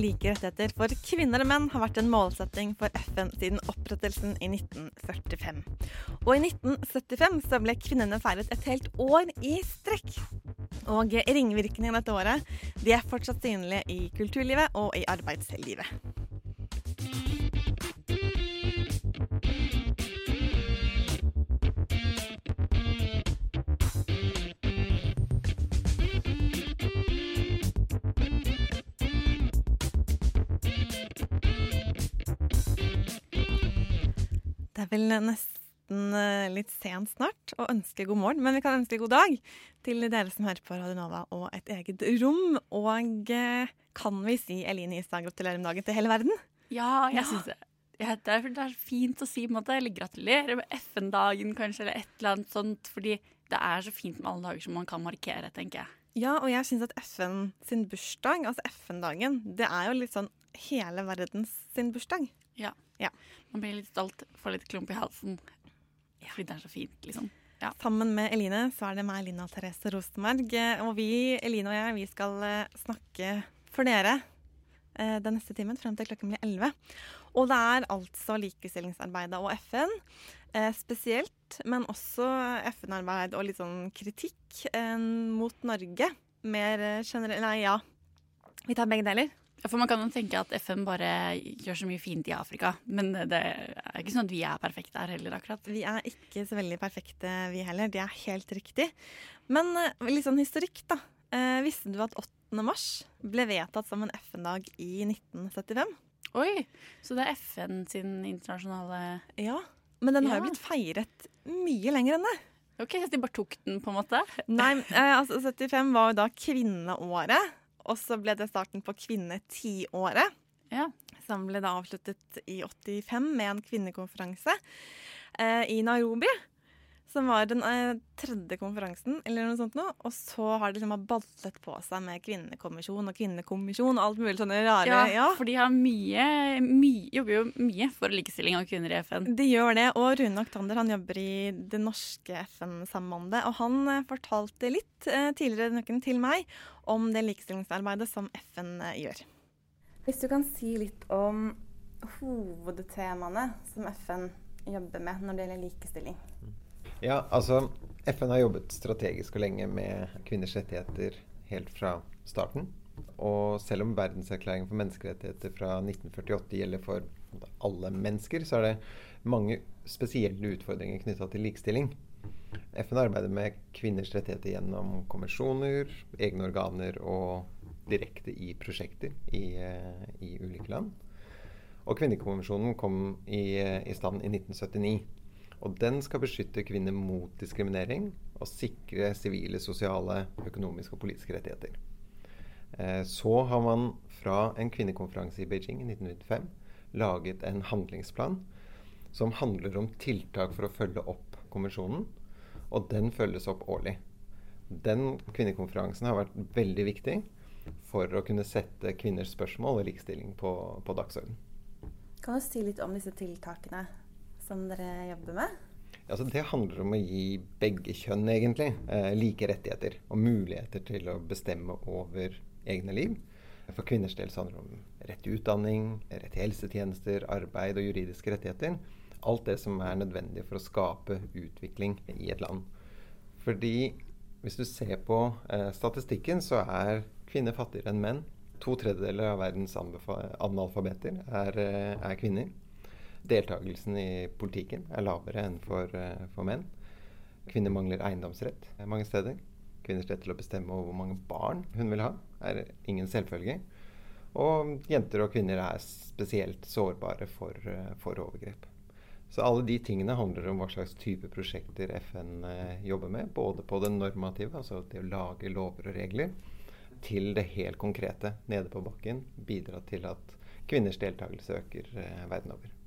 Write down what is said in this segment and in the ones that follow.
Like rettigheter for kvinner og menn har vært en målsetting for FN siden opprettelsen i 1945. Og i 1975 så ble kvinnene feiret et helt år i strekk. Og ringvirkningene dette året de er fortsatt synlige i kulturlivet og i arbeidslivet. Vel nesten eh, litt sent snart å ønske god morgen, men vi kan ønske god dag til dere som hører på Radio Nova og et eget rom. Og eh, kan vi si Eline Istad gratulerer med dagen til hele verden? Ja, jeg Ja. synes det. Ja, det, er, fint å si på en måte, eller gratulerer med FN-dagen kanskje, eller et eller annet sånt. Fordi det er så fint med alle dager som man kan markere, tenker jeg. Ja, og jeg syns at FN sin bursdag, altså FN-dagen, det er jo litt sånn hele verdens sin bursdag. Man blir litt stolt, får litt klump i halsen. Fordi det er så fint, liksom. Sammen med Eline så er det meg, Lina Therese Rosenberg. eh, Og vi, Eline og jeg, vi skal eh, snakke for dere eh, den neste timen frem til klokken blir 11. Og det er altså likestillingsarbeidet og FN eh, spesielt, men også FN-arbeid og litt sånn kritikk eh, mot Norge. Mer generelt Nei, ja. Vi tar begge deler. Ja, For man kan jo tenke at FN bare gjør så mye fint i Afrika. Men det er ikke sånn at vi er perfekte her heller, akkurat. Vi er ikke så veldig perfekte, vi heller. Det er helt riktig. Men eh, litt sånn historikk, da. Eh, visste du at 8. mars ble vedtatt som en FN-dag i 1975? Oi! Så det er FN sin internasjonale Ja. Men den har Ja. jo blitt feiret mye lenger enn det. Ok, så de bare tok den, på en måte? Nei, eh, altså 75 var jo da kvinneåret. Og så ble det starten på kvinnetiåret. Ja. Som ble da avsluttet i 85 med en kvinnekonferanse eh, i Nairobi. Som var den eh, tredje konferansen, eller noe sånt noe. Og så har det liksom ballet på seg med kvinnekommisjon og kvinnekommisjon og alt mulig sånne rare Ja, ja. for de har mye, mye, jobber jo mye for likestilling av kvinner i FN. De gjør det, og Rune Oktander han jobber i det norske FN-sambandet. Og han eh, fortalte litt eh, tidligere denne uken til meg om det likestillingsarbeidet som FN eh, gjør. Hvis du kan si litt om hovedtemaene som FN jobber med når det gjelder likestilling. Ja, altså FN har jobbet strategisk og lenge med kvinners rettigheter helt fra starten. Og selv om verdenserklæringen for menneskerettigheter fra 1948 gjelder for alle mennesker, så er det mange spesielle utfordringer knytta til likestilling. FN arbeider med kvinners rettigheter gjennom konvensjoner, egne organer og direkte i prosjekter i, eh, i ulike land. Og Kvinnekonvensjonen kom i, eh, i stand i 1979. Og den skal beskytte kvinner mot diskriminering og sikre sivile, sosiale, økonomiske og politiske rettigheter. Eh, så har man fra en kvinnekonferanse i Beijing i 1995 laget en handlingsplan som handler om tiltak for å følge opp konvensjonen, og den følges opp årlig. Den kvinnekonferansen har vært veldig viktig for å kunne sette kvinners spørsmål og likestilling på, på dagsordenen. Kan du si litt om disse tiltakene som dere jobber med? Altså, det handler om å gi begge kjønn egentlig eh, like rettigheter og muligheter til å bestemme over egne liv. For kvinners del handler det om rett til utdanning, rett til helsetjenester, arbeid og juridiske rettigheter. Alt det som er nødvendig for å skape utvikling i et land. Fordi hvis du ser på eh, statistikken, så er kvinner fattigere enn menn. To tredjedeler av verdens analfabeter er, eh, er kvinner. Deltakelsen i politikken er lavere enn for, eh, for menn. Kvinner mangler eiendomsrett mange steder. Kvinners rett til å bestemme over hvor mange barn hun vil ha, er ingen selvfølge. Og jenter og kvinner er spesielt sårbare for, eh, for overgrep. Så alle de tingene handler om hva slags type prosjekter FN eh, jobber med. Både på det normative, altså det å lage lover og regler, til det helt konkrete nede på bakken. Bidra til at kvinners deltakelse øker verden over.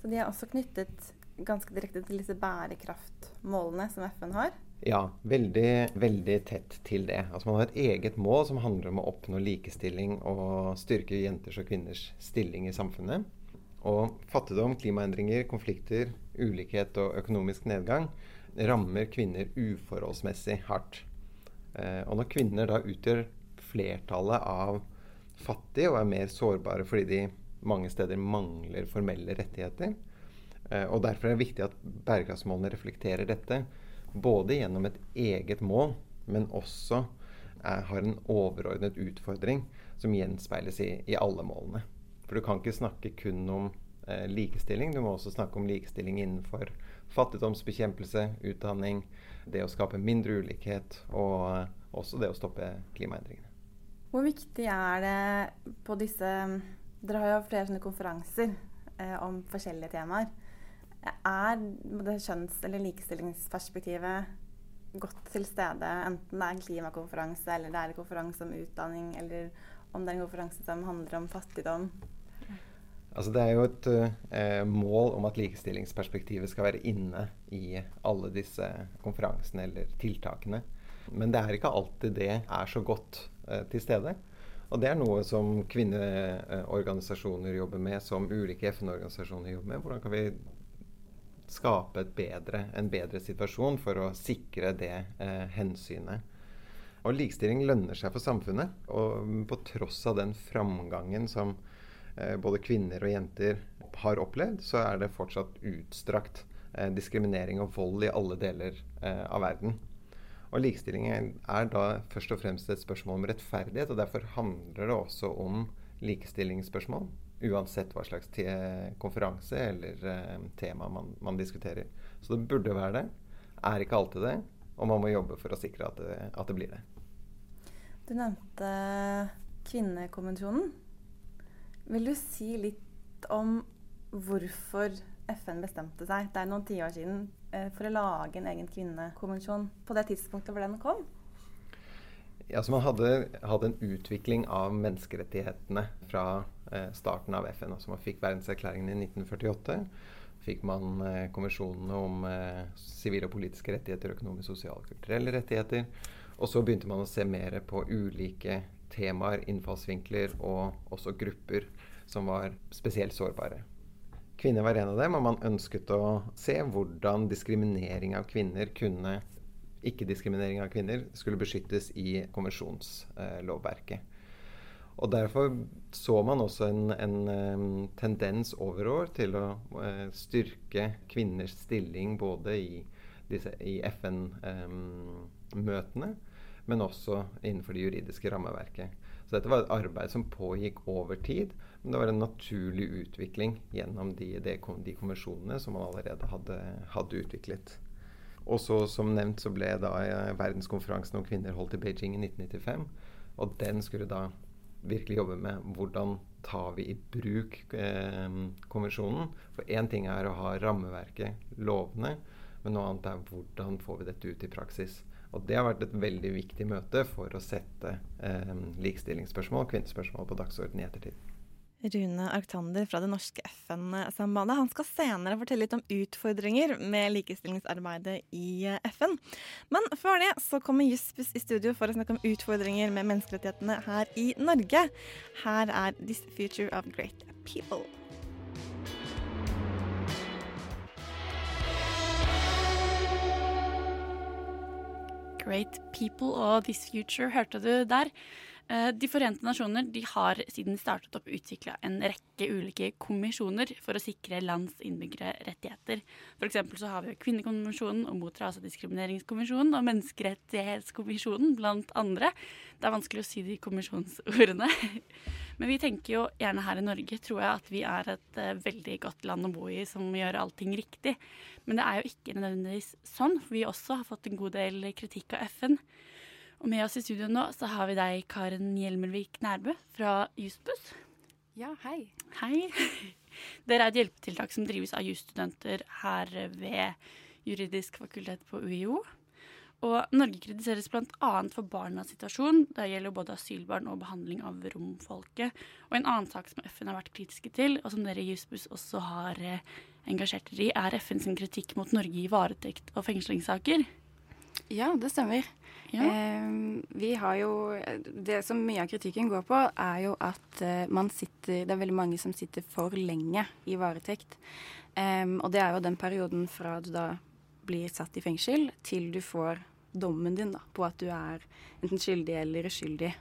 Så de er også knyttet ganske direkte til disse bærekraftmålene som FN har. Ja, veldig, veldig tett til det. Altså Man har et eget mål som handler om å oppnå likestilling og styrke jenters og kvinners stilling i samfunnet. Og fattigdom, klimaendringer, konflikter, ulikhet og økonomisk nedgang rammer kvinner uforholdsmessig hardt. Eh, og når kvinner da utgjør flertallet av fattige og er mer sårbare fordi de mange steder mangler formelle rettigheter, eh, og derfor er det viktig at bærekraftsmålene reflekterer dette, både gjennom et eget mål, men også er, har en overordnet utfordring som gjenspeiles i, i, alle målene. For du kan ikke snakke kun om eh, likestilling, du må også snakke om likestilling innenfor fattigdomsbekjempelse, utdanning, det å skape mindre ulikhet og også det å stoppe klimaendringene. Hvor viktig er det på disse Dere har jo flere sånne konferanser eh, om forskjellige temaer. Er det kjønns- eller likestillingsperspektivet godt til stede, enten det er en klimakonferanse eller det er en konferanse om utdanning, eller om det er en konferanse som handler om fattigdom? Altså det er jo et uh, mål om at likestillingsperspektivet skal være inne i alle disse konferansene eller tiltakene. Men det er ikke alltid det er så godt uh, til stede. Og det er noe som kvinneorganisasjoner jobber med, som ulike FN-organisasjoner jobber med. Hvordan kan vi skape bedre, en bedre situasjon for å sikre det eh, hensynet? Og likestilling lønner seg for samfunnet. Og på tross av den framgangen som Eh, både kvinner og jenter har opplevd, så er det fortsatt utstrakt eh, diskriminering og vold i alle deler eh, av verden. Og likestilling er da først og fremst et spørsmål om rettferdighet, og derfor handler det også om likestillingsspørsmål. Uansett hva slags konferanse eller eh, tema man, man, diskuterer. Så det burde være det. Er ikke alltid det. Og man må jobbe for å sikre at det, at det blir det. Du nevnte kvinnekonvensjonen. Vil du si litt om hvorfor FN bestemte seg det er noen tiår siden for å lage en egen kvinnekonvensjon på det tidspunktet hvor den kom? Ja, så Man hadde, hadde en utvikling av menneskerettighetene fra eh, starten av FN. altså Man fikk verdenserklæringen i 1948. Fikk man eh, konvensjonene om eh, sivile og politiske rettigheter, økonomiske, sosiale og kulturelle rettigheter. Og så begynte man å se mer på ulike temaer, innfallsvinkler og også grupper som var spesielt sårbare. Kvinner var en av dem, og man ønsket å se hvordan diskriminering av kvinner kunne Ikke-diskriminering av kvinner skulle beskyttes i konvensjonslovverket. Og Derfor så man også en, en tendens over år til å uh, styrke kvinners stilling både i, i FN-møtene, men også innenfor det juridiske rammeverket. Så dette var et arbeid som pågikk over tid, det var en naturlig utvikling gjennom de, de, de konvensjonene som man allerede hadde, hadde utviklet. Og så Som nevnt så ble da eh, verdenskonferansen om kvinner holdt i Beijing i 1995. Og den skulle da virkelig jobbe med hvordan tar vi i bruk eh, konvensjonen. For én ting er å ha rammeverket, lovene, men noe annet er hvordan får vi dette ut i praksis. Og det har vært et veldig viktig møte for å sette eh, likestillingsspørsmål kvinnespørsmål på dagsordenen i ettertid. Rune Arctander fra det norske FN-sambandet. Han skal senere fortelle litt om utfordringer med likestillingsarbeidet i FN. Men før det så kommer Juspus i studio for å snakke om utfordringer med menneskerettighetene her i Norge. Her er 'This Future of Great People'. Great People og This Future hørte du der. Eh, de forente nasjoner de har siden de startet opp utvikla en rekke ulike kommisjoner for å sikre lands innbyggere rettigheter. F.eks. så har vi Kvinnekonvensjonen og mot rasediskrimineringskonvensjonen og Menneskerettighetskommisjonen blant andre. Det er vanskelig å si de kommisjonsordene. Men vi tenker jo gjerne her i Norge, tror jeg, at vi er et uh, veldig godt land å bo i som gjør allting riktig. Men det er jo ikke nødvendigvis sånn, for vi også har fått en god del kritikk av FN. Og med oss i studio nå så har vi deg, Karen Hjelmelvik Nærbø fra Jussbuss. Ja, hei. Hei. Dere er et hjelpetiltak som drives av jusstudenter her ved Juridisk fakultet på UiO. Og Norge kritiseres bl.a. for barnas situasjon. Det gjelder både asylbarn og behandling av romfolket. Og en annen sak som FN har vært kritiske til, og som dere i Jussbuss også har eh, engasjert dere i, er FN sin kritikk mot Norge i varetekt og fengslingssaker. Ja, det stemmer. Ja. Eh, vi har jo Det som mye av kritikken går på, er jo at eh, man sitter Det er veldig mange som sitter for lenge i varetekt. Eh, og det er jo den perioden fra du da blir satt i fengsel, til du får dommen din da, på at du er enten skyldig eller uskyldig.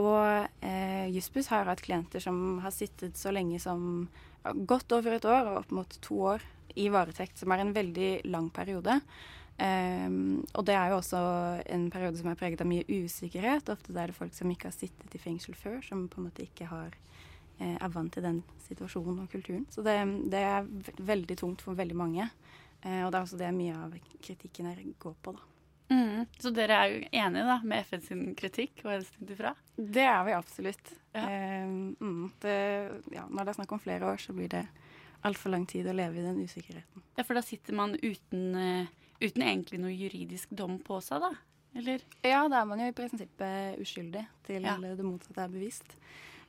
Og eh, Jussbuss har hatt klienter som har sittet så lenge som godt over et år og opp mot to år i varetekt, som er en veldig lang periode. Um, og det er jo også en periode som er preget av mye usikkerhet. Ofte er det folk som ikke har sittet i fengsel før, som på en måte ikke har, eh, er vant til den situasjonen og kulturen. Så det, det er veldig tungt for veldig mange. Uh, og det er også det mye av kritikken her går på, da. Mm. Så dere er jo enige da, med FN sin kritikk og hensynet ifra? Det er vi absolutt. Ja. Uh, mm, det, ja, når det er snakk om flere år, så blir det altfor lang tid å leve i den usikkerheten. Ja, For da sitter man uten, uh, uten egentlig noe juridisk dom på seg, da? Eller? Ja, da er man jo i prinsippet uskyldig til Ja. det motsatte er bevist.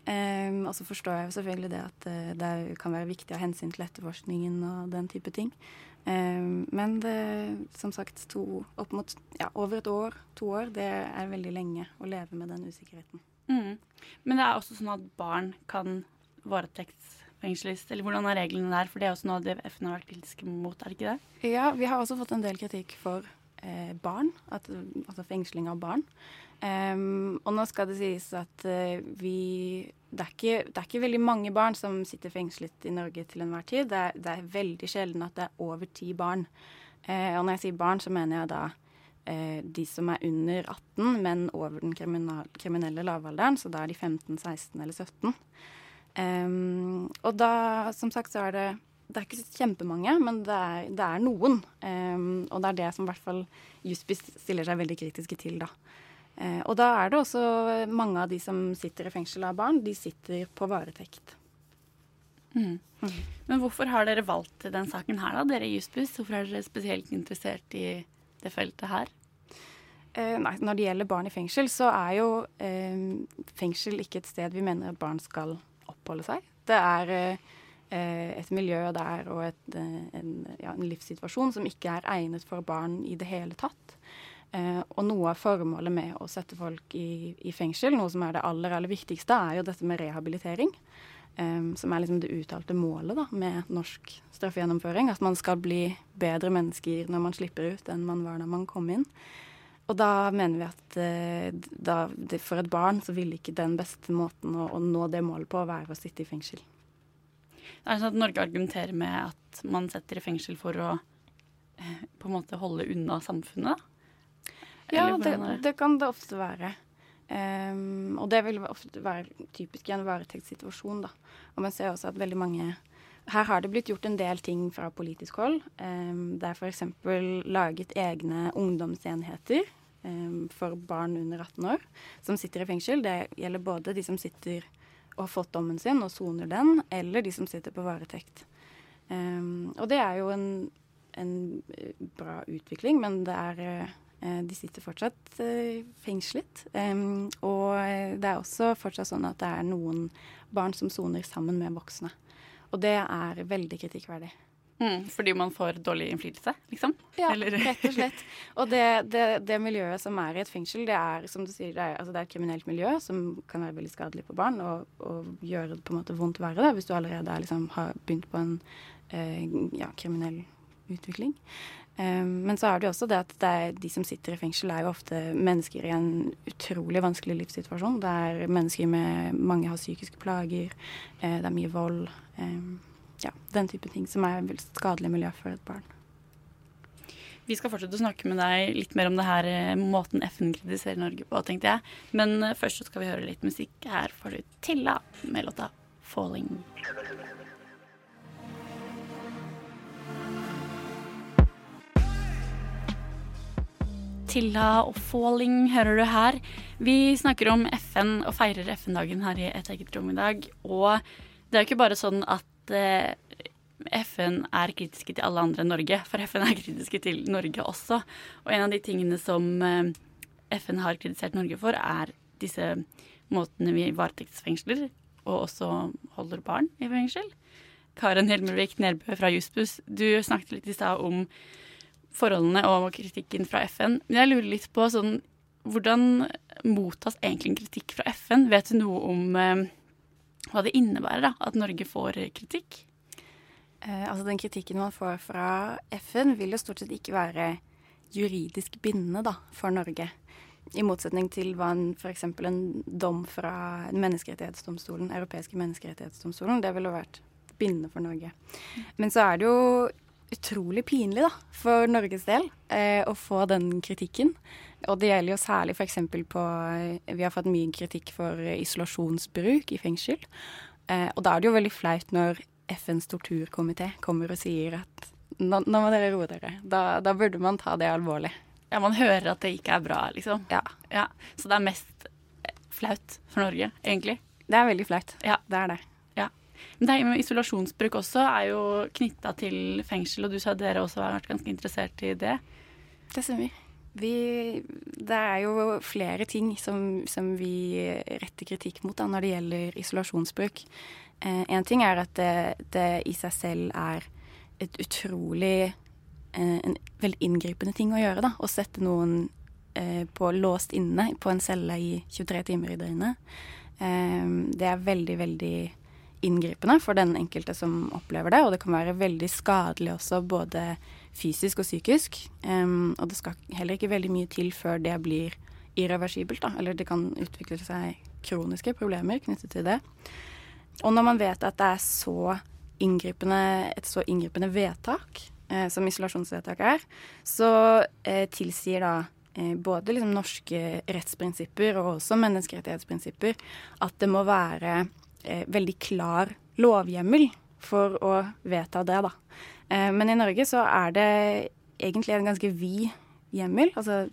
Um, og så forstår jeg jo selvfølgelig det at uh, det kan være viktig av hensyn til etterforskningen og den type ting. Um, men det, som sagt, to, opp mot ja, over et år, to år, det er veldig lenge å leve med den usikkerheten. Mm. Men det er også sånn at barn kan varetektsfengsles, eller hvordan er reglene der? For det er også noe det FN har vært kritiske mot, er det ikke det? Ja, vi har også fått en del kritikk for eh, barn, at, altså fengsling av barn. Um, og nå skal det sies at uh, vi det er, ikke, det er ikke veldig mange barn som sitter fengslet i Norge til enhver tid. Det er, det er veldig sjelden at det er over ti barn. Uh, og når jeg sier barn, så mener jeg da uh, de som er under 18, men over den kriminelle lavalderen. Så da er de 15, 16 eller 17. Em, og da, som sagt, så er det det er ikke kjempemange, men det er, det er noen. Um, og det er det som i hvert fall Juspis stiller seg veldig kritiske til, da. Eh, og da er det også mange av de som sitter i fengsel av barn, de sitter på varetekt. Mm. Men hvorfor har dere valgt den saken her, da, dere i Jussbuss? Hvorfor er dere spesielt interessert i det feltet her? Eh, nei, når det gjelder barn i fengsel, så er jo eh, fengsel ikke et sted vi mener at barn skal oppholde seg. Det er eh, et miljø der og et, eh, en, ja, en livssituasjon som ikke er egnet for barn i det hele tatt. Eh, og noe av formålet med å sette folk i, i fengsel, noe som er det aller, aller viktigste, er jo dette med rehabilitering. Um, som er liksom det uttalte målet da, med norsk straffegjennomføring. At man skal bli bedre mennesker når man slipper ut enn man var da man kom inn. Og da mener vi at eh, da, det, for et barn så ville ikke den beste måten å, å nå det målet på være å sitte i fengsel. Det er sånn at Norge argumenterer med at man setter i fengsel for å eh, på en måte holde unna samfunnet. Ja, det, det? det kan det ofte være. Um, og det vil ofte være typisk i en varetektssituasjon, da. Og man ser også at veldig mange Her har det blitt gjort en del ting fra politisk hold. Det er f.eks. laget egne ungdomsenheter for barn under 18 år som sitter i fengsel. Det gjelder både de som sitter og har fått dommen sin og soner den, eller de som sitter på varetekt. Og det er jo en, en eh, bra utvikling, men det er eh, de sitter fortsatt eh, fengslet. Og det er også fortsatt sånn at det er noen barn som soner sammen med voksne. Og det er veldig kritikkverdig. Mm, fordi man får dårlig innflytelse, liksom? Ja, Eller- rett og slett. Og det, det, det miljøet som er i et fengsel, det er som du sier, det er, altså det er et kriminelt miljø som kan være veldig skadelig på barn og, og gjøre det på en måte vondt verre da, hvis du allerede er, liksom, har begynt på en eh, ja, kriminell utvikling. Um, men så er det jo også det at det er, de som sitter i fengsel, er jo ofte mennesker i en utrolig vanskelig livssituasjon. Det er mennesker med Mange har psykiske plager, eh, det er mye vold. Um, ja, den type ting som er et skadelig miljø for et barn. Vi skal fortsette å snakke med deg litt mer om det her eh, måten FN kritiserer Norge på, tenkte jeg. Men eh, først så skal vi høre litt musikk. Her får du Tilla med låta 'Falling'. Tilla og 'Falling' hører du her. Vi snakker om FN og feirer FN-dagen her i Et eget rom i dag. Og det er jo ikke bare sånn at eh, FN er kritiske til alle andre enn Norge, for FN er kritiske til Norge også. Og en av de tingene som eh, FN har kritisert Norge for, er disse måtene vi varetektsfengsler og også holder barn i fengsel. Karen Helmervik Nerbø fra Jussbuss, du snakket litt i stad om forholdene og kritikken fra FN. Men jeg lurer litt på sånn Hvordan mottas egentlig en kritikk fra FN? Vet du noe om eh, hva det innebærer da, at Norge får kritikk? Eh, altså Den kritikken man får fra FN, vil jo stort sett ikke være juridisk bindende da, for Norge. I motsetning til hva f.eks. en dom fra menneskerettighetsdomstolen, europeiske menneskerettighetsdomstolen, det ville vært bindende for Norge. Men så er det jo utrolig pinlig da, for Norges del eh, å få den kritikken. Og det gjelder jo særlig f.eks. på eh, Vi har fått mye kritikk for isolasjonsbruk i fengsel. Eh, og da er det jo veldig flaut når FNs torturkomité kommer og sier at nå, nå må dere roe dere. Da, da, burde man ta det alvorlig. Ja, man hører at det ikke er bra, liksom. Ja. ja. Så det er mest flaut for Norge, egentlig. Det er veldig flaut. Ja. Det er det. Men det med isolasjonsbruk også er jo knytta til fengsel, og du sa dere også har vært ganske interessert i det. Det stemmer. Vi, det er jo flere ting som, som vi retter kritikk mot da, når det gjelder isolasjonsbruk. Eh, en ting er at det, det i seg selv er et utrolig eh, En veldig inngripende ting å gjøre, da. Å sette noen eh, på låst inne på en celle i 23 timer i døgnet. Eh, det er veldig, veldig inngripende for den enkelte som opplever det, og det kan være veldig skadelig også, både fysisk og psykisk. Um, og det skal heller ikke veldig mye til før det blir irreversibelt, da. Eller det kan utvikle seg kroniske problemer knyttet til det. Og når man vet at det er så et så inngripende vedtak eh, som isolasjonsvedtak er, så eh, tilsier da eh, både liksom norske rettsprinsipper og også menneskerettighetsprinsipper at det må være eh, veldig klar lovhjemmel for å vedta det, da. Eh, men i Norge så er det egentlig en ganske vid hjemmel. Altså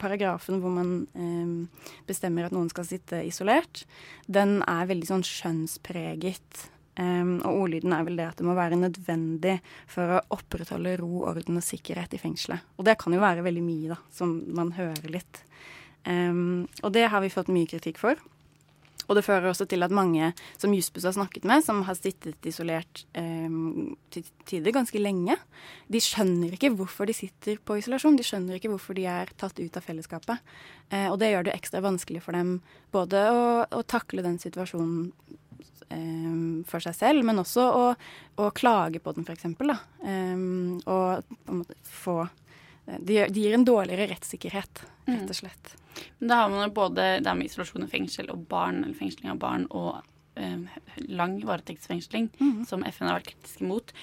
paragrafen hvor man eh, bestemmer at noen skal sitte isolert, den er veldig sånn skjønnspreget. Um, og ordlyden er vel det at det må være nødvendig for å opprettholde ro, orden og sikkerhet i fengselet. Og det kan jo være veldig mye, da, som man hører litt. Um, og det har vi fått mye kritikk for. Og det fører også til at mange som Jussbuss har snakket med, som har sittet isolert eh, til tider ganske lenge, de skjønner ikke hvorfor de sitter på isolasjon. De skjønner ikke hvorfor de er tatt ut av fellesskapet. Eh, og det gjør det ekstra vanskelig for dem både å, å takle den situasjonen um, for seg selv, men også å, å klage på den, f.eks. Um, og på en måte få de, gir en dårligere rettssikkerhet, rett og mm. slett. Men da har man jo både det med isolasjon i fengsel og barn, eller fengsling av barn, og eh, lang varetektsfengsling, mm. som FN har vært kritisk imot.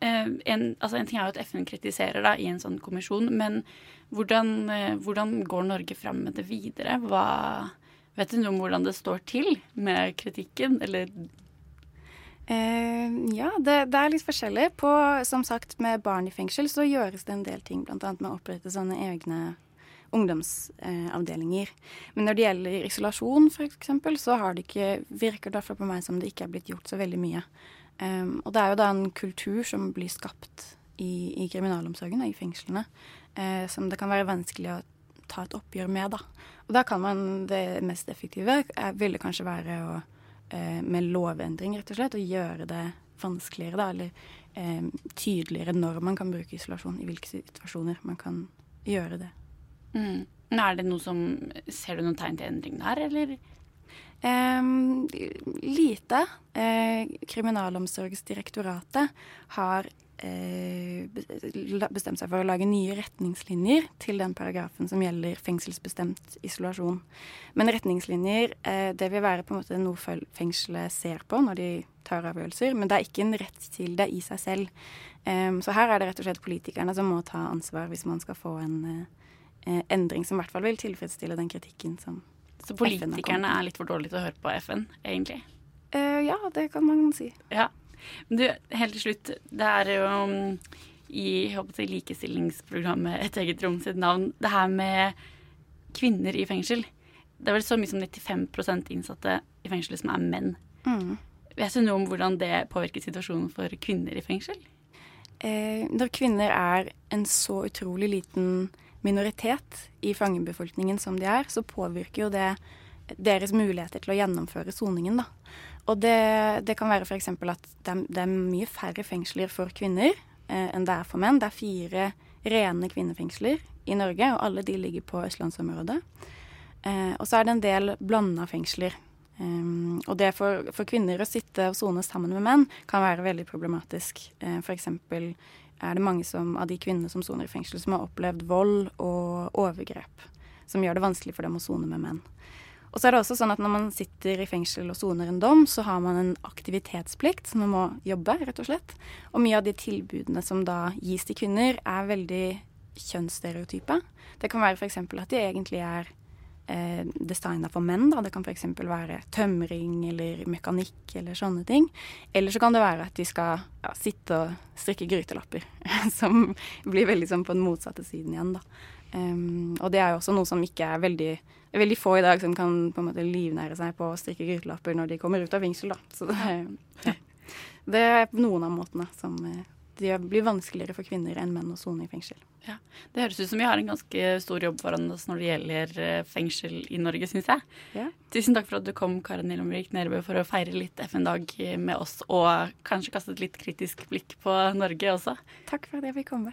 Eh, en, altså en, ting er jo at FN kritiserer da, i en sånn kommisjon, men hvordan, eh, hvordan går Norge fram med det videre? Hva, Vet du noe om hvordan det står til med kritikken, eller? Eh, ja, det, det, er litt forskjellig. På, som sagt, med barn i fengsel så gjøres det en del ting, bl.a. med å opprette sånne egne ungdomsavdelinger. Men når det gjelder isolasjon, f.eks., så har det ikke, virker det på meg som det ikke er blitt gjort så veldig mye. Um, og det er jo da en kultur som blir skapt i, i kriminalomsorgen, i fengslene, eh, som det kan være vanskelig å ta et oppgjør med, da. Og da kan man Det mest effektive ville kanskje være å med lovendring, rett og slett, og gjøre det vanskeligere, da, eller eh, tydeligere når man kan bruke isolasjon, i hvilke situasjoner man kan gjøre det. Mm. Er det noe som Ser du noen tegn til endring der, eller? Um, lite. Eh, Kriminalomsorgsdirektoratet har Eh, bestemt seg for å lage nye retningslinjer til den paragrafen som gjelder fengselsbestemt isolasjon. Men retningslinjer eh, det vil være på en måte noe fengselet ser på når de tar avgjørelser, men det er ikke en rett til det i seg selv. Så her er det rett og slett politikerne som må ta ansvar hvis man skal få en eh, endring som i hvert fall vil tilfredsstille den kritikken som Så politikerne er litt for dårlige til å høre på FN, egentlig? ja, det kan man si. Ja, men du, helt til slutt. Det er jo um, i jeg, likestillingsprogrammet Et eget rom sitt navn det her med kvinner i fengsel. Det er vel så mye som 95% innsatte i fengsel som er menn. Mm. Vet du noe om hvordan det påvirker situasjonen for kvinner i fengsel? Eh, når kvinner er en så utrolig liten minoritet i fangebefolkningen som de er, så påvirker jo det deres muligheter til å gjennomføre soningen. Da. Og det, det kan være f.eks. at det er, det er mye færre fengsler for kvinner eh, enn det er for menn. Det er fire rene kvinnefengsler i Norge, og alle de ligger på østlandsområdet. Eh, og så er det en del blanda fengsler. Um, og det for, for, kvinner å sitte og sone sammen med menn kan være veldig problematisk. Eh, F.eks. er det mange som, av de kvinnene som soner i fengsel, som har opplevd vold og overgrep. Som gjør det vanskelig for dem å sone med menn. Og så er det også sånn at Når man sitter i fengsel og soner en dom, så har man en aktivitetsplikt, så man må jobbe, rett og slett. Og mye av de tilbudene som da gis til kvinner, er veldig kjønnsstereotype. Det kan være f.eks. at de egentlig er eh, designa for menn. Da. Det kan f.eks. være tømring eller mekanikk eller sånne ting. Eller så kan det være at de skal ja, sitte og strikke grytelapper. som blir veldig sånn på den motsatte siden igjen, da. Um, og det er jo også noe som ikke er veldig det er veldig få i dag som kan på en måte livnære seg på å strikke grytelapper når de kommer ut av fengsel, da. Så det, ja. det er noen av måtene som eh, det blir vanskeligere for kvinner enn menn å sone i fengsel. Ja, Det høres ut som vi har en ganske stor jobb foran oss når det gjelder eh, fengsel i Norge, syns jeg. Ja. Tusen takk for at du kom, Karen Nilomvik Nerebø, for å feire litt FN-dag med oss, og kanskje kaste et litt kritisk blikk på Norge også. Takk for at jeg fikk komme.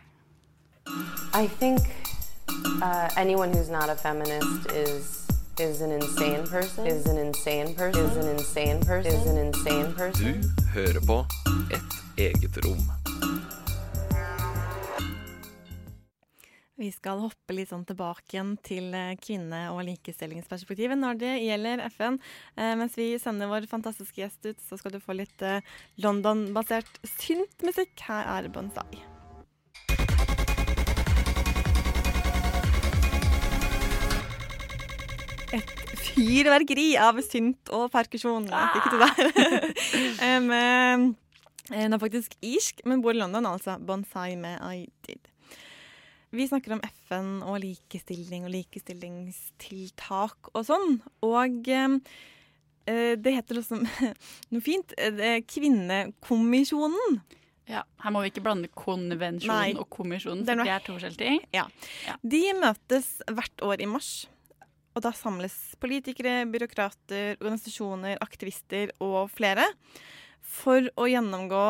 I think uh, anyone who's not a feminist is is an insane person. Is an insane person. Is an insane person. Is an insane person. Du hører på Et eget rom. Vi skal hoppe litt sånn tilbake igjen til eh, kvinne- og likestillingsperspektivet når det gjelder FN. Eh, mens vi sender vår fantastiske gjest ut, så skal du få litt eh, London-basert syntmusikk. Her er Bonsai. Et fyrverkeri av synt og perkusjon. Ah! Ikke til der. um, hun er faktisk irsk, men bor i London, altså. Bonsai med I Did. Vi snakker om FN og likestilling og likestillingstiltak og sånn. Og eh, det heter også noe fint. Eh, Kvinnekommisjonen. Ja, Her må vi ikke blande konvensjonen og kommisjonen, for det er to forskjellige ting. Ja. ja. De møtes hvert år i mars. Og da samles politikere, byråkrater, organisasjoner, aktivister og flere for å gjennomgå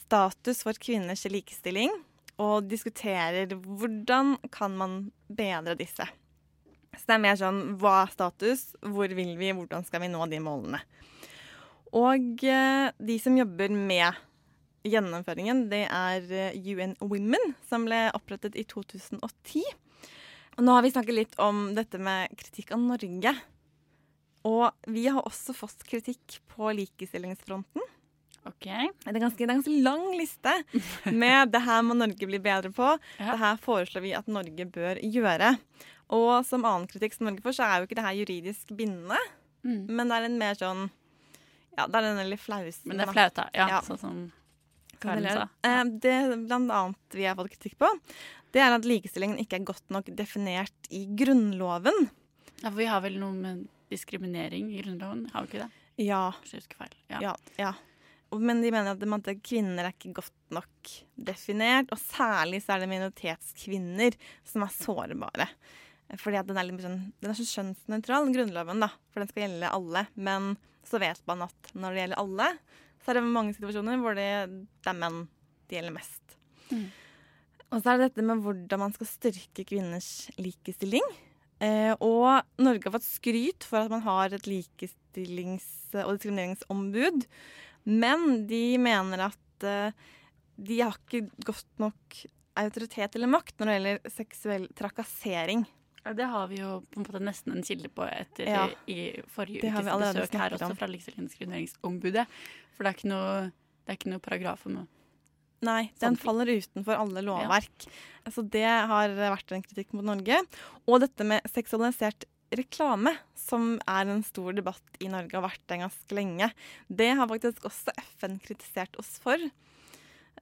status for kvinners likestilling og diskuterer hvordan kan man bedre disse. Så det er mer sånn hva er status, hvor vil vi, hvordan skal vi nå de målene. Og eh, de som jobber med gjennomføringen, det er eh, UN Women, som ble opprettet i 2010. Og nå har vi snakket litt om dette med kritikk av Norge. Og vi har også fått kritikk på likestillingsfronten. Ok. Det, er ganske, det er en ganske lang liste med det her må Norge bli bedre på. Ja. Det her foreslår vi at Norge bør gjøre. Og som annen kritikk som Norge får, så er jo ikke det her juridisk bindende. Mm. Men det er en mer sånn Ja, det er den litt flausen. Men det er flaut. Ja, ja. Sånn som Karen sa. Eh, det blant annet vi har fått kritikk på, det er at likestillingen ikke er godt nok definert i Grunnloven. Ja, for vi har vel noe med diskriminering i Grunnloven, har vi ikke det? Ja. Ja. ja, ja. Men de mener at kvinner er ikke godt nok definert. Og særlig så er det minoritetskvinner som er sårbare. Fordi den er, litt sånn, den er så skjønnsnøytral, Grunnloven, da. For den skal gjelde alle. Men så vet man at når det gjelder alle, så er det mange situasjoner hvor det, det er menn det gjelder mest. Mm. Og så er det dette med hvordan man skal styrke kvinners likestilling. Eh, og Norge har fått skryt for at man har et likestillings- og diskrimineringsombud. Men de mener at eh, de har ikke godt nok autoritet eller makt når det gjelder seksuell trakassering. Ja, det har vi jo på en måte nesten en kilde på etter ja, i forrige ukes besøk her også, fra Likestillingsgrunneringsombudet. For det er ikke noe, det er ikke noe paragraf om Nei, den faller utenfor alle lovverk. Ja. Altså, det har vært en kritikk mot Norge. Og dette med seksualisert reklame, som er en stor debatt i Norge og har vært det ganske lenge, det har faktisk også FN kritisert oss for.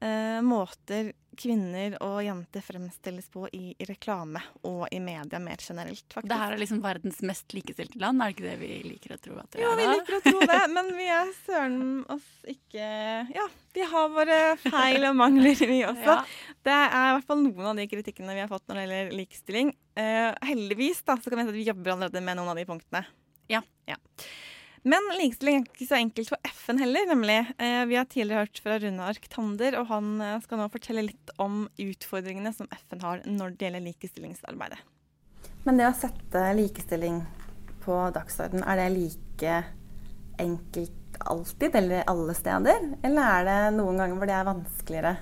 Eh, måter kvinner og jenter fremstilles på i, i, reklame og i media mer generelt. faktisk. Det her er liksom verdens mest likestilte land, er det ikke det vi liker å tro? at det jo, er? Jo, vi liker å tro det, men vi er søren oss ikke Ja, vi har våre feil og mangler, vi også. Ja. Det er i hvert fall noen av de kritikkene vi har fått når det gjelder likestilling. Eh, heldigvis da, så kan vi si at vi jobber allerede med noen av de punktene. Ja. ja. Men likestilling er ikke så enkelt for FN heller, nemlig. Eh, vi har tidligere hørt fra Rune Arctander, og han eh, skal nå fortelle litt om utfordringene som FN har når det gjelder likestillingsarbeidet. Men det å sette likestilling på dagsorden, er det like enkelt alltid eller alle steder? Eller er det noen ganger hvor det er vanskeligere?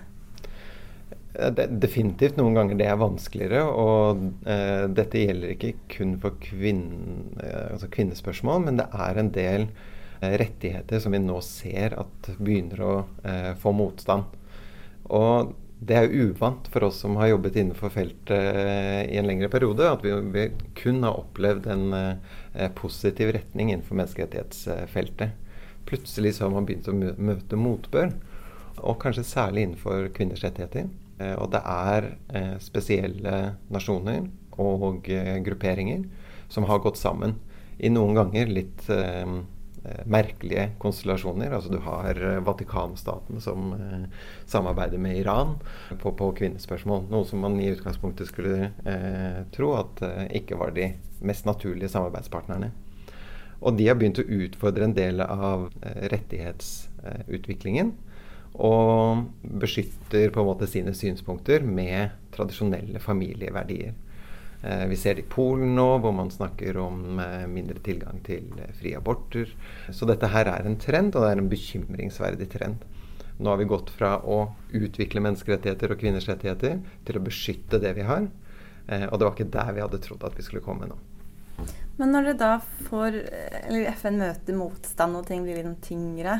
Det, definitivt noen ganger det er vanskeligere. Og eh, dette gjelder ikke kun for kvinn, eh, altså kvinnespørsmål, men det er en del eh, rettigheter som vi nå ser at begynner å eh, få motstand. Og det er jo uvant for oss som har jobbet innenfor feltet eh, i en lengre periode, at vi, vi kun har opplevd en eh, positiv retning innenfor menneskerettighetsfeltet. Plutselig så har man begynt å møte motbør, og kanskje særlig innenfor kvinners rettigheter. Eh, og det er eh, spesielle nasjoner og eh, grupperinger som har gått sammen i noen ganger litt merkelige konstellasjoner. Altså du har Vatikanstaten som samarbeider med Iran på, på, kvinnespørsmål. Noe som man i utgangspunktet skulle tro at ikke var de mest naturlige samarbeidspartnerne. Og de har begynt å utfordre en del av rettighetsutviklingen og beskytter på en måte sine synspunkter med tradisjonelle familieverdier. Eh, vi ser det i Polen nå, hvor man snakker om eh, mindre tilgang til eh, frie aborter. Så dette her er en trend, og det er en bekymringsverdig trend. Nå har vi gått fra å utvikle menneskerettigheter og kvinners rettigheter til å beskytte det vi har. Og det var ikke der vi hadde trodd at vi skulle komme nå. Men når dere da får, eller FN møter motstand og ting blir litt tyngre,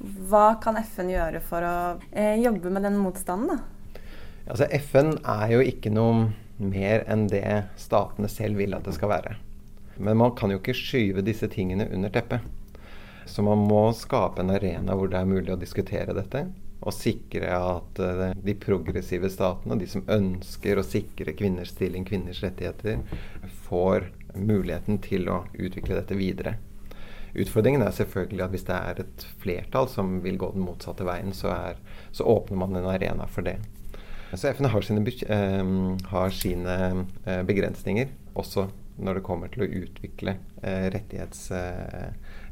hva kan FN gjøre for å eh, jobbe med den motstanden? da? Altså, FN er jo ikke noe mer enn det statene selv vil at det skal være. Men man kan jo ikke skyve disse tingene under teppet. Så man må skape en arena hvor det er mulig å diskutere dette. Og sikre at uh, de progressive statene, de som ønsker å sikre kvinners stilling, kvinners rettigheter, får muligheten til å utvikle dette videre. Utfordringen er selvfølgelig at hvis det er et flertall som vil gå den motsatte veien, så, er, så åpner man en arena for det. Så FN har sine, eh, har sine eh, begrensninger, også når det kommer til å utvikle eh,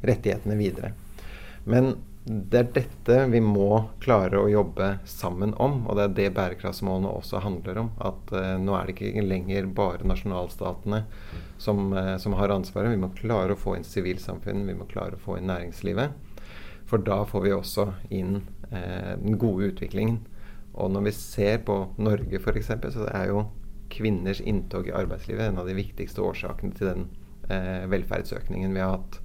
rettighetene videre. Men det er dette vi må klare å jobbe sammen om, og det er det bærekraftsmålene også handler om. At uh, nå er det ikke lenger bare nasjonalstatene som, uh, som, har ansvaret. Vi må klare å få inn sivilsamfunn, vi må klare å få inn næringslivet. For da får vi også inn uh, den gode utviklingen. Og når vi ser på Norge f.eks., så er jo kvinners inntog i arbeidslivet en av de viktigste årsakene til den velferdsøkningen vi har hatt.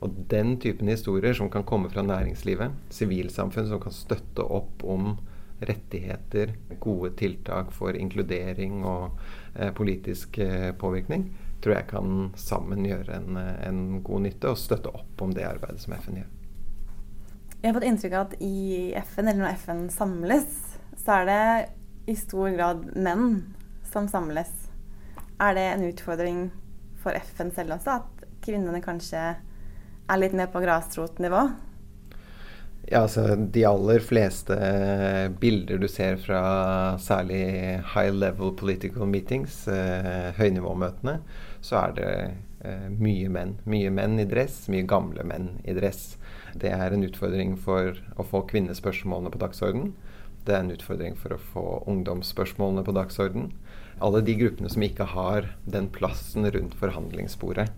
Og den typen historier som kan komme fra næringslivet, sivilsamfunn som kan støtte opp om rettigheter, gode tiltak for inkludering og eh, politisk eh, påvirkning, tror jeg kan sammen gjøre en, en, god nytte og støtte opp om det arbeidet som FN gjør. Jeg har fått inntrykk av at i FN, eller når FN samles, så er det i stor grad menn som samles. Er det en utfordring for FN selv også, at kvinnene kanskje er litt mer på grasrotnivå? Ja, altså De aller fleste bilder du ser fra særlig high level political meetings, eh, høynivåmøtene, så er det eh, mye menn. Mye menn i dress, mye gamle menn i dress. Det er en utfordring for å få kvinnespørsmålene på dagsorden. Det er en utfordring for å få ungdomsspørsmålene på dagsorden. Alle de gruppene som ikke har den plassen rundt forhandlingsbordet.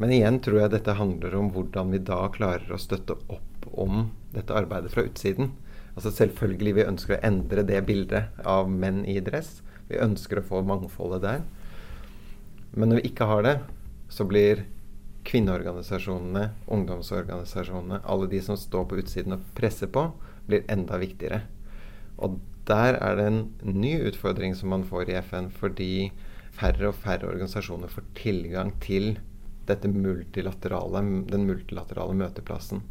Men igjen tror jeg dette handler om hvordan vi da klarer å støtte opp om dette arbeidet fra utsiden. Altså Selvfølgelig vi ønsker å endre det bildet av menn i dress. Vi ønsker å få mangfoldet der. Men når vi ikke har det, så blir kvinneorganisasjonene, ungdomsorganisasjonene, alle de som står på utsiden og presser på, blir enda viktigere. Og der er det en ny utfordring som man får i FN, fordi færre og færre organisasjoner får tilgang til multilaterale, den multilaterale møteplassen.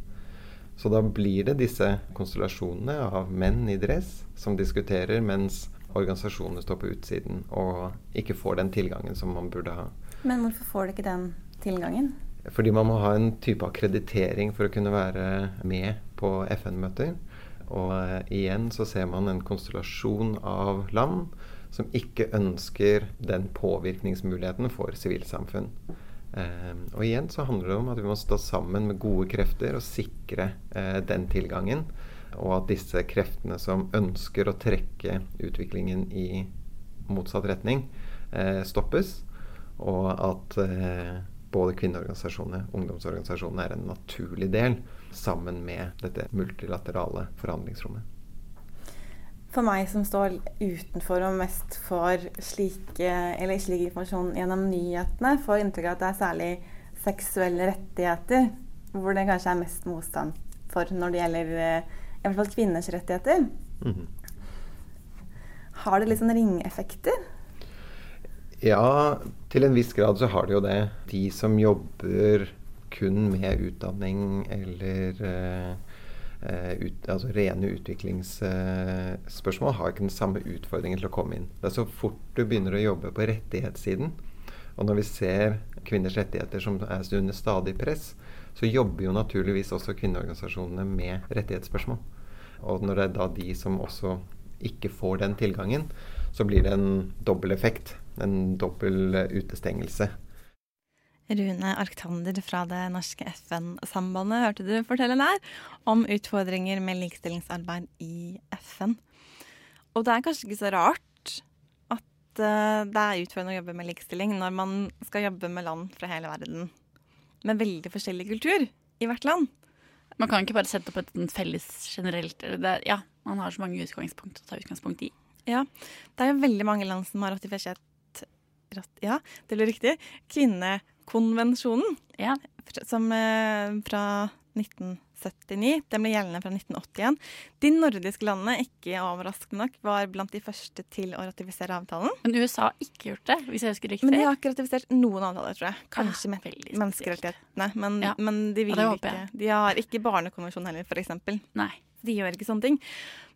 Så da blir det disse konstellasjonene av menn i dress som diskuterer, mens organisasjonene står på utsiden og ikke får den tilgangen som man burde ha. Men hvorfor får de ikke den tilgangen? Fordi man må ha en type akkreditering for å kunne være med på FN-møter. Og uh, igjen så ser man en konstellasjon av land som ikke ønsker den påvirkningsmuligheten for sivilsamfunn. Eh, og igjen så handler det om at vi må stå sammen med gode krefter og sikre eh, den tilgangen. Og at disse kreftene som ønsker å trekke utviklingen i motsatt retning, eh, stoppes. Og at eh, både kvinneorganisasjonene og ungdomsorganisasjonene er en naturlig del sammen med dette multilaterale forhandlingsrommet. For meg som står utenfor og mest får slik informasjon gjennom nyhetene, får inntrykk av at det er særlig seksuelle rettigheter hvor det kanskje er mest motstand for når det gjelder eh, i hvert fall kvinners rettigheter. Mm -hmm. Har det litt sånn ringeffekter? Ja, til en viss grad så har det jo det. De som jobber kun med utdanning eller uh, ut, altså rene utviklingsspørsmål, har ikke den samme utfordringen til å komme inn. Det er så fort du begynner å jobbe på rettighetssiden, og når vi ser kvinners rettigheter som er under stadig press, så jobber jo naturligvis også kvinneorganisasjonene med rettighetsspørsmål. Og når det er da de som også ikke får den tilgangen, så blir det en dobbel effekt. En dobbel utestengelse. Rune Arctander fra det norske FN-sambandet hørte du fortelle der om utfordringer med likestillingsarbeid i FN. Og det er kanskje ikke så rart at uh, det er utfordrende å jobbe med likestilling når man skal jobbe med land fra hele verden med veldig forskjellig kultur i hvert land. Man kan ikke bare sette opp et felles generelt det, Ja, man har så mange utgangspunkt å ta utgangspunkt i. Ja, det er jo veldig mange land som har ratifisert Ja, det blir riktig. Kvinnekonvensjonen. Ja. Som eh, fra 1979. Den ble gjeldende fra 1981. De nordiske landene, ikke overraskende nok, var blant de første til å ratifisere avtalen. Men USA har ikke gjort det, hvis jeg husker riktig? Men de har ikke ratifisert noen avtaler, tror jeg. Kanskje ja, menneskerettighetene, men, ja. men, de vil ja, ikke. De har ikke barnekonvensjonen heller, f.eks. Nei. De gjør ikke sånne ting.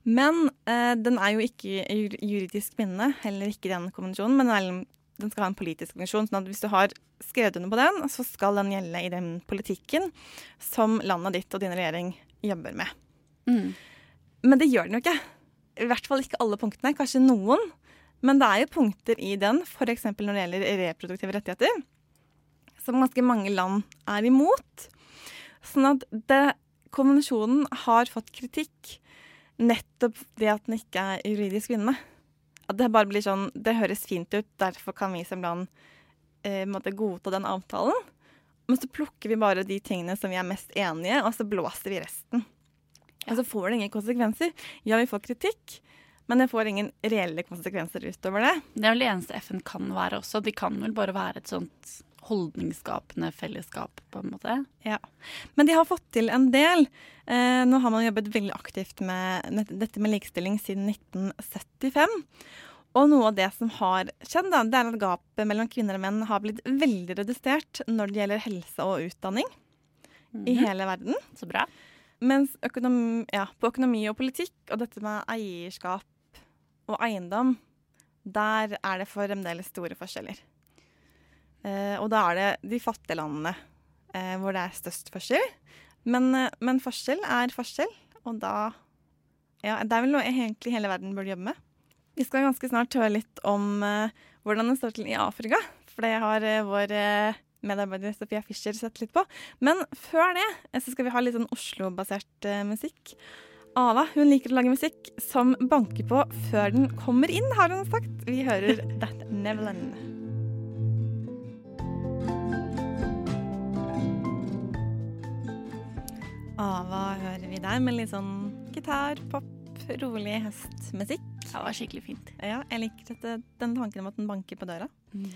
Men eh, den er jo ikke juridisk bindende, heller ikke den konvensjonen. Men den skal ha en politisk funksjon. sånn at hvis du har skrevet under på den, så skal den gjelde i den politikken som landet ditt og din regjering jobber med. Mm. Men det gjør den jo ikke. I hvert fall ikke alle punktene. Kanskje noen. Men det er jo punkter i den, f.eks. når det gjelder reproduktive rettigheter, som ganske mange land er imot. Sånn at det, konvensjonen har fått kritikk nettopp det at den ikke er juridisk bindende. At det bare blir sånn Det høres fint ut, derfor kan vi som land eh, godta den avtalen. Men så plukker vi bare de tingene som vi er mest enige og så blåser vi resten. Og så får det ingen konsekvenser. Ja, vi får kritikk, men det får ingen reelle konsekvenser utover det. Det er vel det eneste FN kan være også. De kan vel bare være et sånt holdningsskapende fellesskap, på en måte. Ja. Men de har fått til en del. Eh, nå har man jobbet veldig aktivt med dette med likestilling siden 1975. Og noe av det som har skjedd, da, det er at gapet mellom kvinner og menn har blitt veldig redusert når det gjelder helse og utdanning mm i mhm. hele verden. Så bra. Mens økonomi, ja, på økonomi og politikk og dette med eierskap og eiendom, der er det fremdeles store forskjeller. Eh, og da er det de fattige landene eh, hvor det er størst forskjell. Men, eh, men, forskjell er forskjell, og da Ja, det er vel noe egentlig hele verden burde jobbe med. Vi skal ganske snart høre litt om hvordan det står til i Afrika. For det har vår medarbeider Sofia Fischer sett litt på. Men før det så skal vi ha litt sånn Oslo-basert musikk. Ava hun liker å lage musikk som banker på før den kommer inn, har hun sagt. Vi hører That Neverland. Ava hører vi der, med litt sånn gitar, pop, rolig høstmusikk. Ja, det var skikkelig fint. Ja, jeg liker dette, den tanken om at den banker på døra. Mm.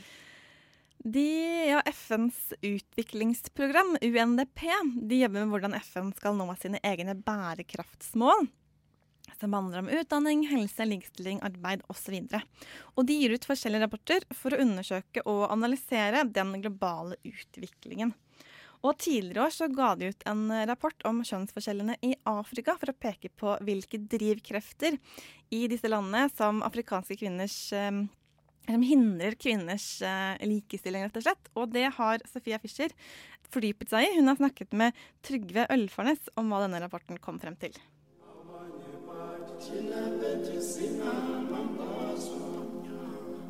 De, ja, FNs utviklingsprogram, UNDP, de jobber med hvordan FN skal nå sine egne bærekraftsmål. Som handler om utdanning, helse, likestilling, arbeid osv. Og, og de gir ut forskjellige rapporter for å undersøke og analysere den globale utviklingen. Og Tidligere år så ga de ut en rapport om kjønnsforskjellene i Afrika for å peke på hvilke drivkrefter i disse landene som afrikanske kvinners eh, som hindrer kvinners eh, likestilling, rett og slett. Og det har Sofia Fischer fordypet seg i. Hun har snakket med Trygve Ølfarnes om hva denne rapporten kom frem til.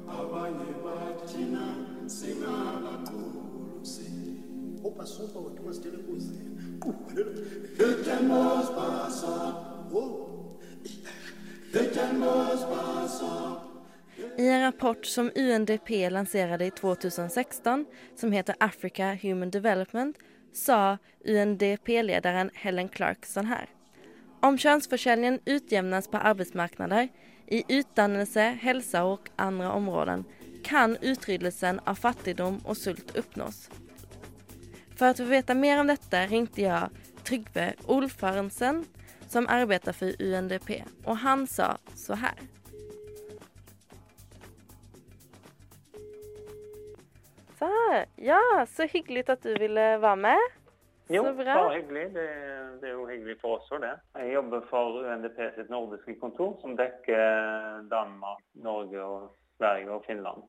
Abanye assunto ao que mais ter cozinha. Ficamos passar. Ficamos passar. I en rapport som UNDP lanserade i 2016 som heter Africa Human Development sa UNDP-ledaren Helen Clark sånn her. Om könsförsäljningen utjämnas på arbetsmarknader, i utdannelse, hälsa och andra områden kan utryddelsen av fattigdom og sult oppnås. For å få vite mer om dette ringte jeg Trygve Olfarensen, som arbeider for UNDP, og han sa så her. Så. Ja, så hyggelig at du ville være med. Jo, Så bra. bare hyggelig. Det, det er jo hyggelig for oss òg, det. Jeg jobber for UNDP sitt nordiske kontor, som dekker Danmark, Norge, og Sverige og Finland.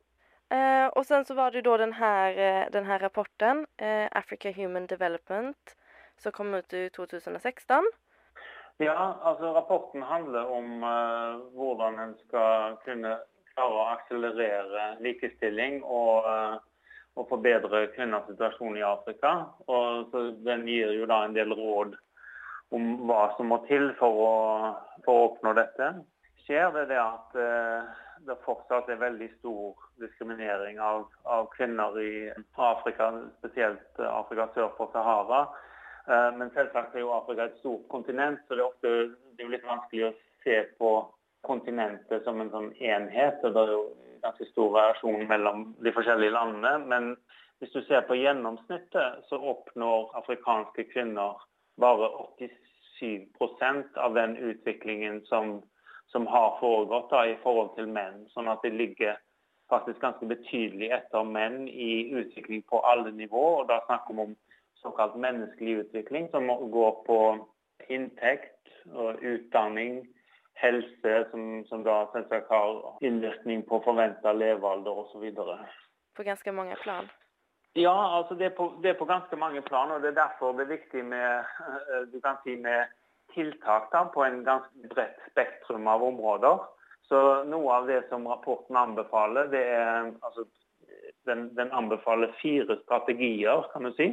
Eh, och sen så var det då den här, eh, den här rapporten, eh, Africa Human Development, som kom ut i 2016. Ja, altså rapporten handler om eh, hvordan en skal kunne klare å akselerere likestilling og, eh, og forbedre kvinners situasjon i Afrika. Og Den gir jo da en del råd om hva som må til for å, for å oppnå dette. Skjer det det at eh, det fortsatt er veldig stor diskriminering av, av kvinner i Afrika, spesielt eh, Afrika sør for Sahara. Eh, Men selvsagt er jo Afrika et stort kontinent, så det er ofte det er litt vanskelig å se på kontinentet som en sånn enhet. og Det er jo ganske stor variasjon mellom de forskjellige landene. Men hvis du ser på gjennomsnittet, så oppnår afrikanske kvinner bare 87% av den utviklingen som, som har foregått da, i forhold til menn. Sånn at de ligger faktisk ganske betydelig etter menn i utvikling på alle nivå. Og da snakker vi om såkalt menneskelig utvikling, som går på inntekt og utdanning, helse, som, som da selvsagt har innvirkning på forventa levealder osv. På ganske mange plan. Ja, altså det er, på, det er på ganske mange plan, og det er derfor det er viktig med, eh, du kan si med tiltak da, på en ganske bredt spektrum av områder. Så Noe av det som rapporten anbefaler, det er altså, den, den anbefaler fire strategier kan du si,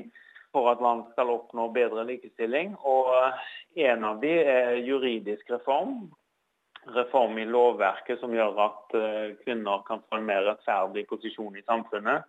for at land skal oppnå bedre likestilling. Og En av de er juridisk reform. Reform i lovverket som gjør at eh, kvinner kan få en mer rettferdig posisjon i samfunnet.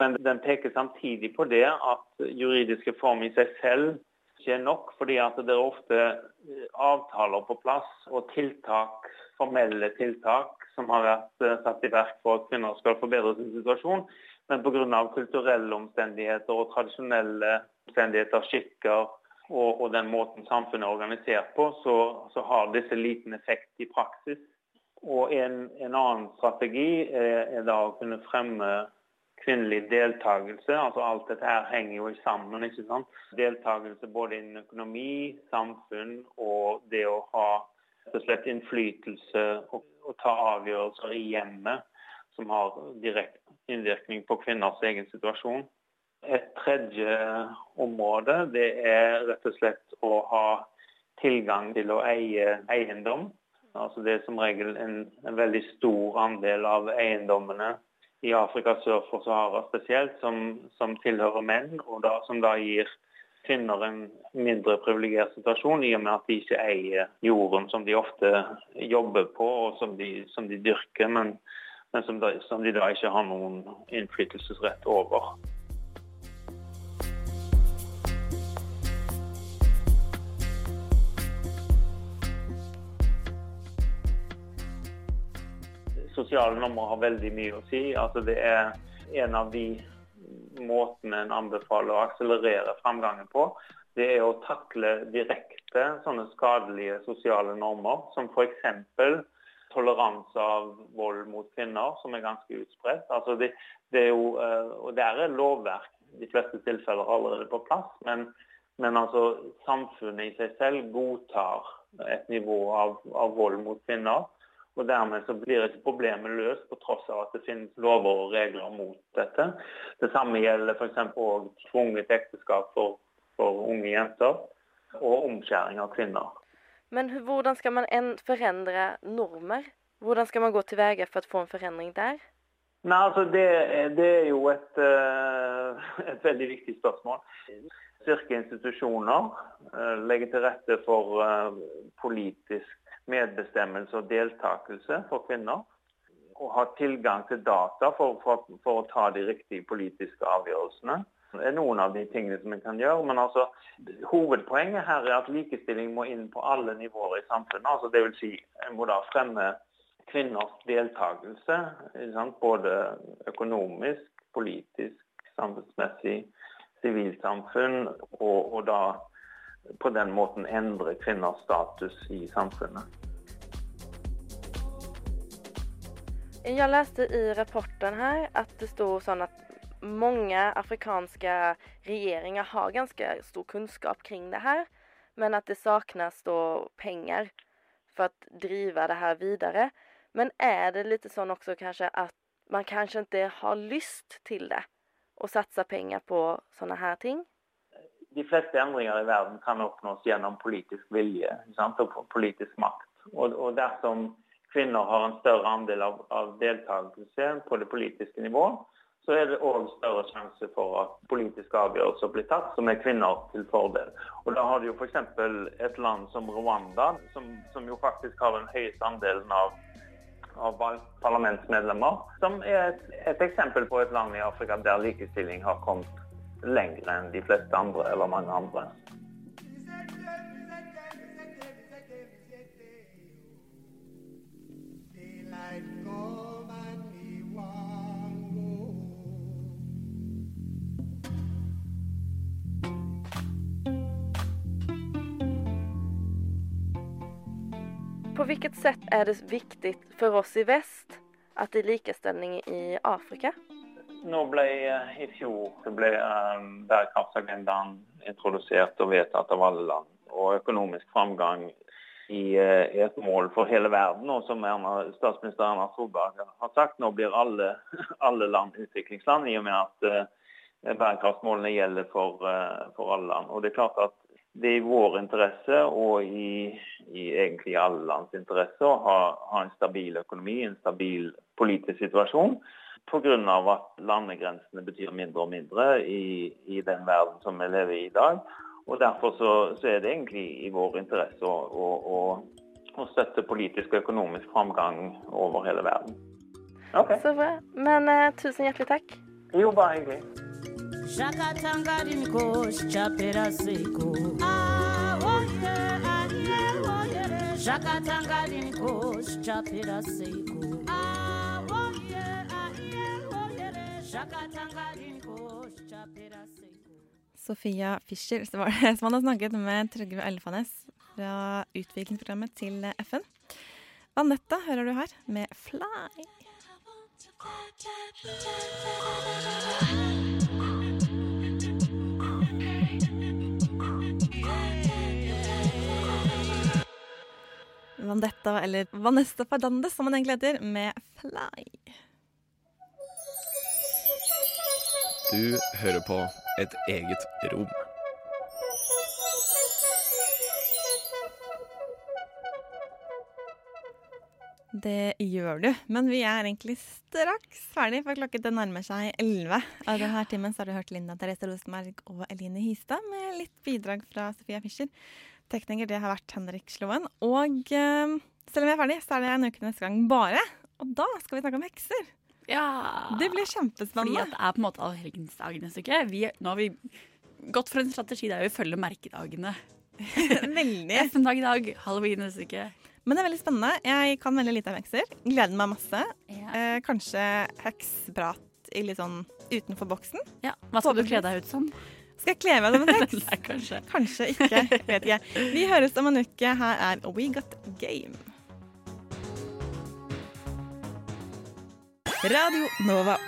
Men den peker samtidig på det at juridisk reform i seg selv ikke er nok, fordi at det er ofte eh, avtaler på plass og tiltak, formelle tiltak som har vært eh, satt i verk for at kvinner skal forbedre sin situasjon. Men pga. kulturelle omstendigheter og tradisjonelle omstendigheter, skikker og, og den måten samfunnet er organisert på, så, så har disse liten effekt i praksis. Og en, en annen strategi er, er da å kunne fremme kvinnelig deltakelse. Altså alt dette her henger jo sammen. ikke sant? Deltakelse både innen økonomi, samfunn og det å ha og slett innflytelse og, og ta avgjørelser i hjemmet som har direkte innvirkning på kvinners egen situasjon. Et tredje område det er rett og slett å ha tilgang til å eie eiendom. Altså Det er som regel en, en veldig stor andel av eiendommene i Afrika sør for Sahara spesielt, som, som tilhører menn, og da, som da gir kvinner en mindre privilegert situasjon, i og med at de ikke eier jorden som de ofte jobber på og som de, som de dyrker, men, men som, de, som de da ikke har noen innflytelsesrett over. Sosiale nummer har veldig mye å si. Altså det er en av de måtene en anbefaler å akselerere framgangen på. Det er å takle direkte sånne skadelige sosiale normer, som f.eks. toleranse av vold mot kvinner, som er ganske utspredt. Altså det, det er jo, og Der er lovverk de fleste tilfeller allerede på plass, men, men altså samfunnet i seg selv godtar et nivå av, av vold mot kvinner. Og Dermed så blir ikke problemet løst, på tross av at det finnes lover og regler mot dette. Det samme gjelder f.eks. òg tvunget ekteskap for, for, unge jenter, og omskjæring av kvinner. Men hvordan skal man forandre normer? Hvordan skal man gå til veie for å få en forandring der? Nei, altså det, det er jo et, eh, et veldig viktig spørsmål. Styrke institusjoner, eh, legge til rette for eh, politisk medbestemmelse og deltakelse for kvinner. Og ha tilgang til data for, for, for å ta de riktige politiske avgjørelsene. Det er noen av de tingene som en kan gjøre. Men altså, hovedpoenget her er at likestilling må inn på alle nivåer i samfunnet. Altså, vil si, en må da fremme kvinners deltakelse, både økonomisk, politisk, samfunnsmessig, sivilsamfunn, og, og da på den måten endre kvinners status i samfunnet. Jeg leste i rapporten her at det stod sånn at mange afrikanske regjeringer har ganske stor kunnskap kring det her, men at det saknes penger pengar å drive det her videre. Men er det litt sånn også kanskje at man kanskje ikke har lyst til det Å satsa pengar på sånne her ting? De fleste endringer i verden kan oppnås gjennom politisk vilje og politisk makt. Og, og dersom kvinner har en større andel av, av deltakelse på det politiske nivå, så er det òg større sjanse for at politiske avgjørelser blir tatt som er kvinner til fordel. Og Da har du jo f.eks. et land som Rwanda, som, som, jo faktisk har den høyeste andelen av, av parlamentsmedlemmer, som er et, et, eksempel på et land i Afrika der likestilling har kommet lenger enn de fleste andre, eller mange andre. På vilket sett er det viktig for oss i vest at det er likestilling i Afrika? Nå ble I fjor ble um, bærekraftsagendaen introdusert og vedtatt av alle land. Og økonomisk framgang i, uh, et mål for hele verden. Og som statsminister Erna Solberg har sagt, nå blir alle, alle land utviklingsland, i og med at bærekraftsmålene gjelder for, for alle land. Og det er klart at det er i vår interesse og i, i egentlig alle lands interesse å ha, ha, en stabil økonomi, en stabil politisk situasjon. Pga. at landegrensene betyr mindre og mindre i, i, den verden som vi lever i i dag. Og Derfor så, så er det egentlig i vår interesse å, å, å, å støtte politisk og økonomisk framgang over hele verden. Okay. Så bra. Men uh, tusen hjertelig takk. Jo, bare hyggelig. zvakatanga rinikoshi chapera seiko Sofia Fischer som det som hadde snakket med Trygve Elfanes fra utviklingsprogrammet til FN. Anette hører du her med 'Fly'. Vandetta, eller Vanessa Fernandes, som han egentlig heter, med 'Fly'. Du hører på Et eget rom. Det gjør du, men vi er egentlig straks ferdig, for klokken det nærmer seg 11. Av denne timen har du hørt Linda Therese Rosenberg og Eline Hystad med litt bidrag fra Sofia Fischer. Tekniker det har vært Henrik Sloen. Og uh, selv om vi er ferdig, så er det en uke neste gang bare. Og da skal vi snakke om hekser. Ja. Det blir kjempespennende. Fordi det er på en måte allhelgensdagen neste uke. Vi, nå har vi gått for en strategi der vi følger merkedagene. veldig. FN-dag i dag, halloween neste uke. Men det er veldig spennende. Jeg kan veldig lite om hekser. Gleder meg masse. Ja. Eh, kanskje heksprat i litt sånn utenfor boksen. Ja, Hva skal du kle deg ut som? Skal jeg kle meg som en heks? Nei, kanskje. kanskje ikke. Vet ikke. Vi høres om en uke. Her er We Got Game. Radio Nova.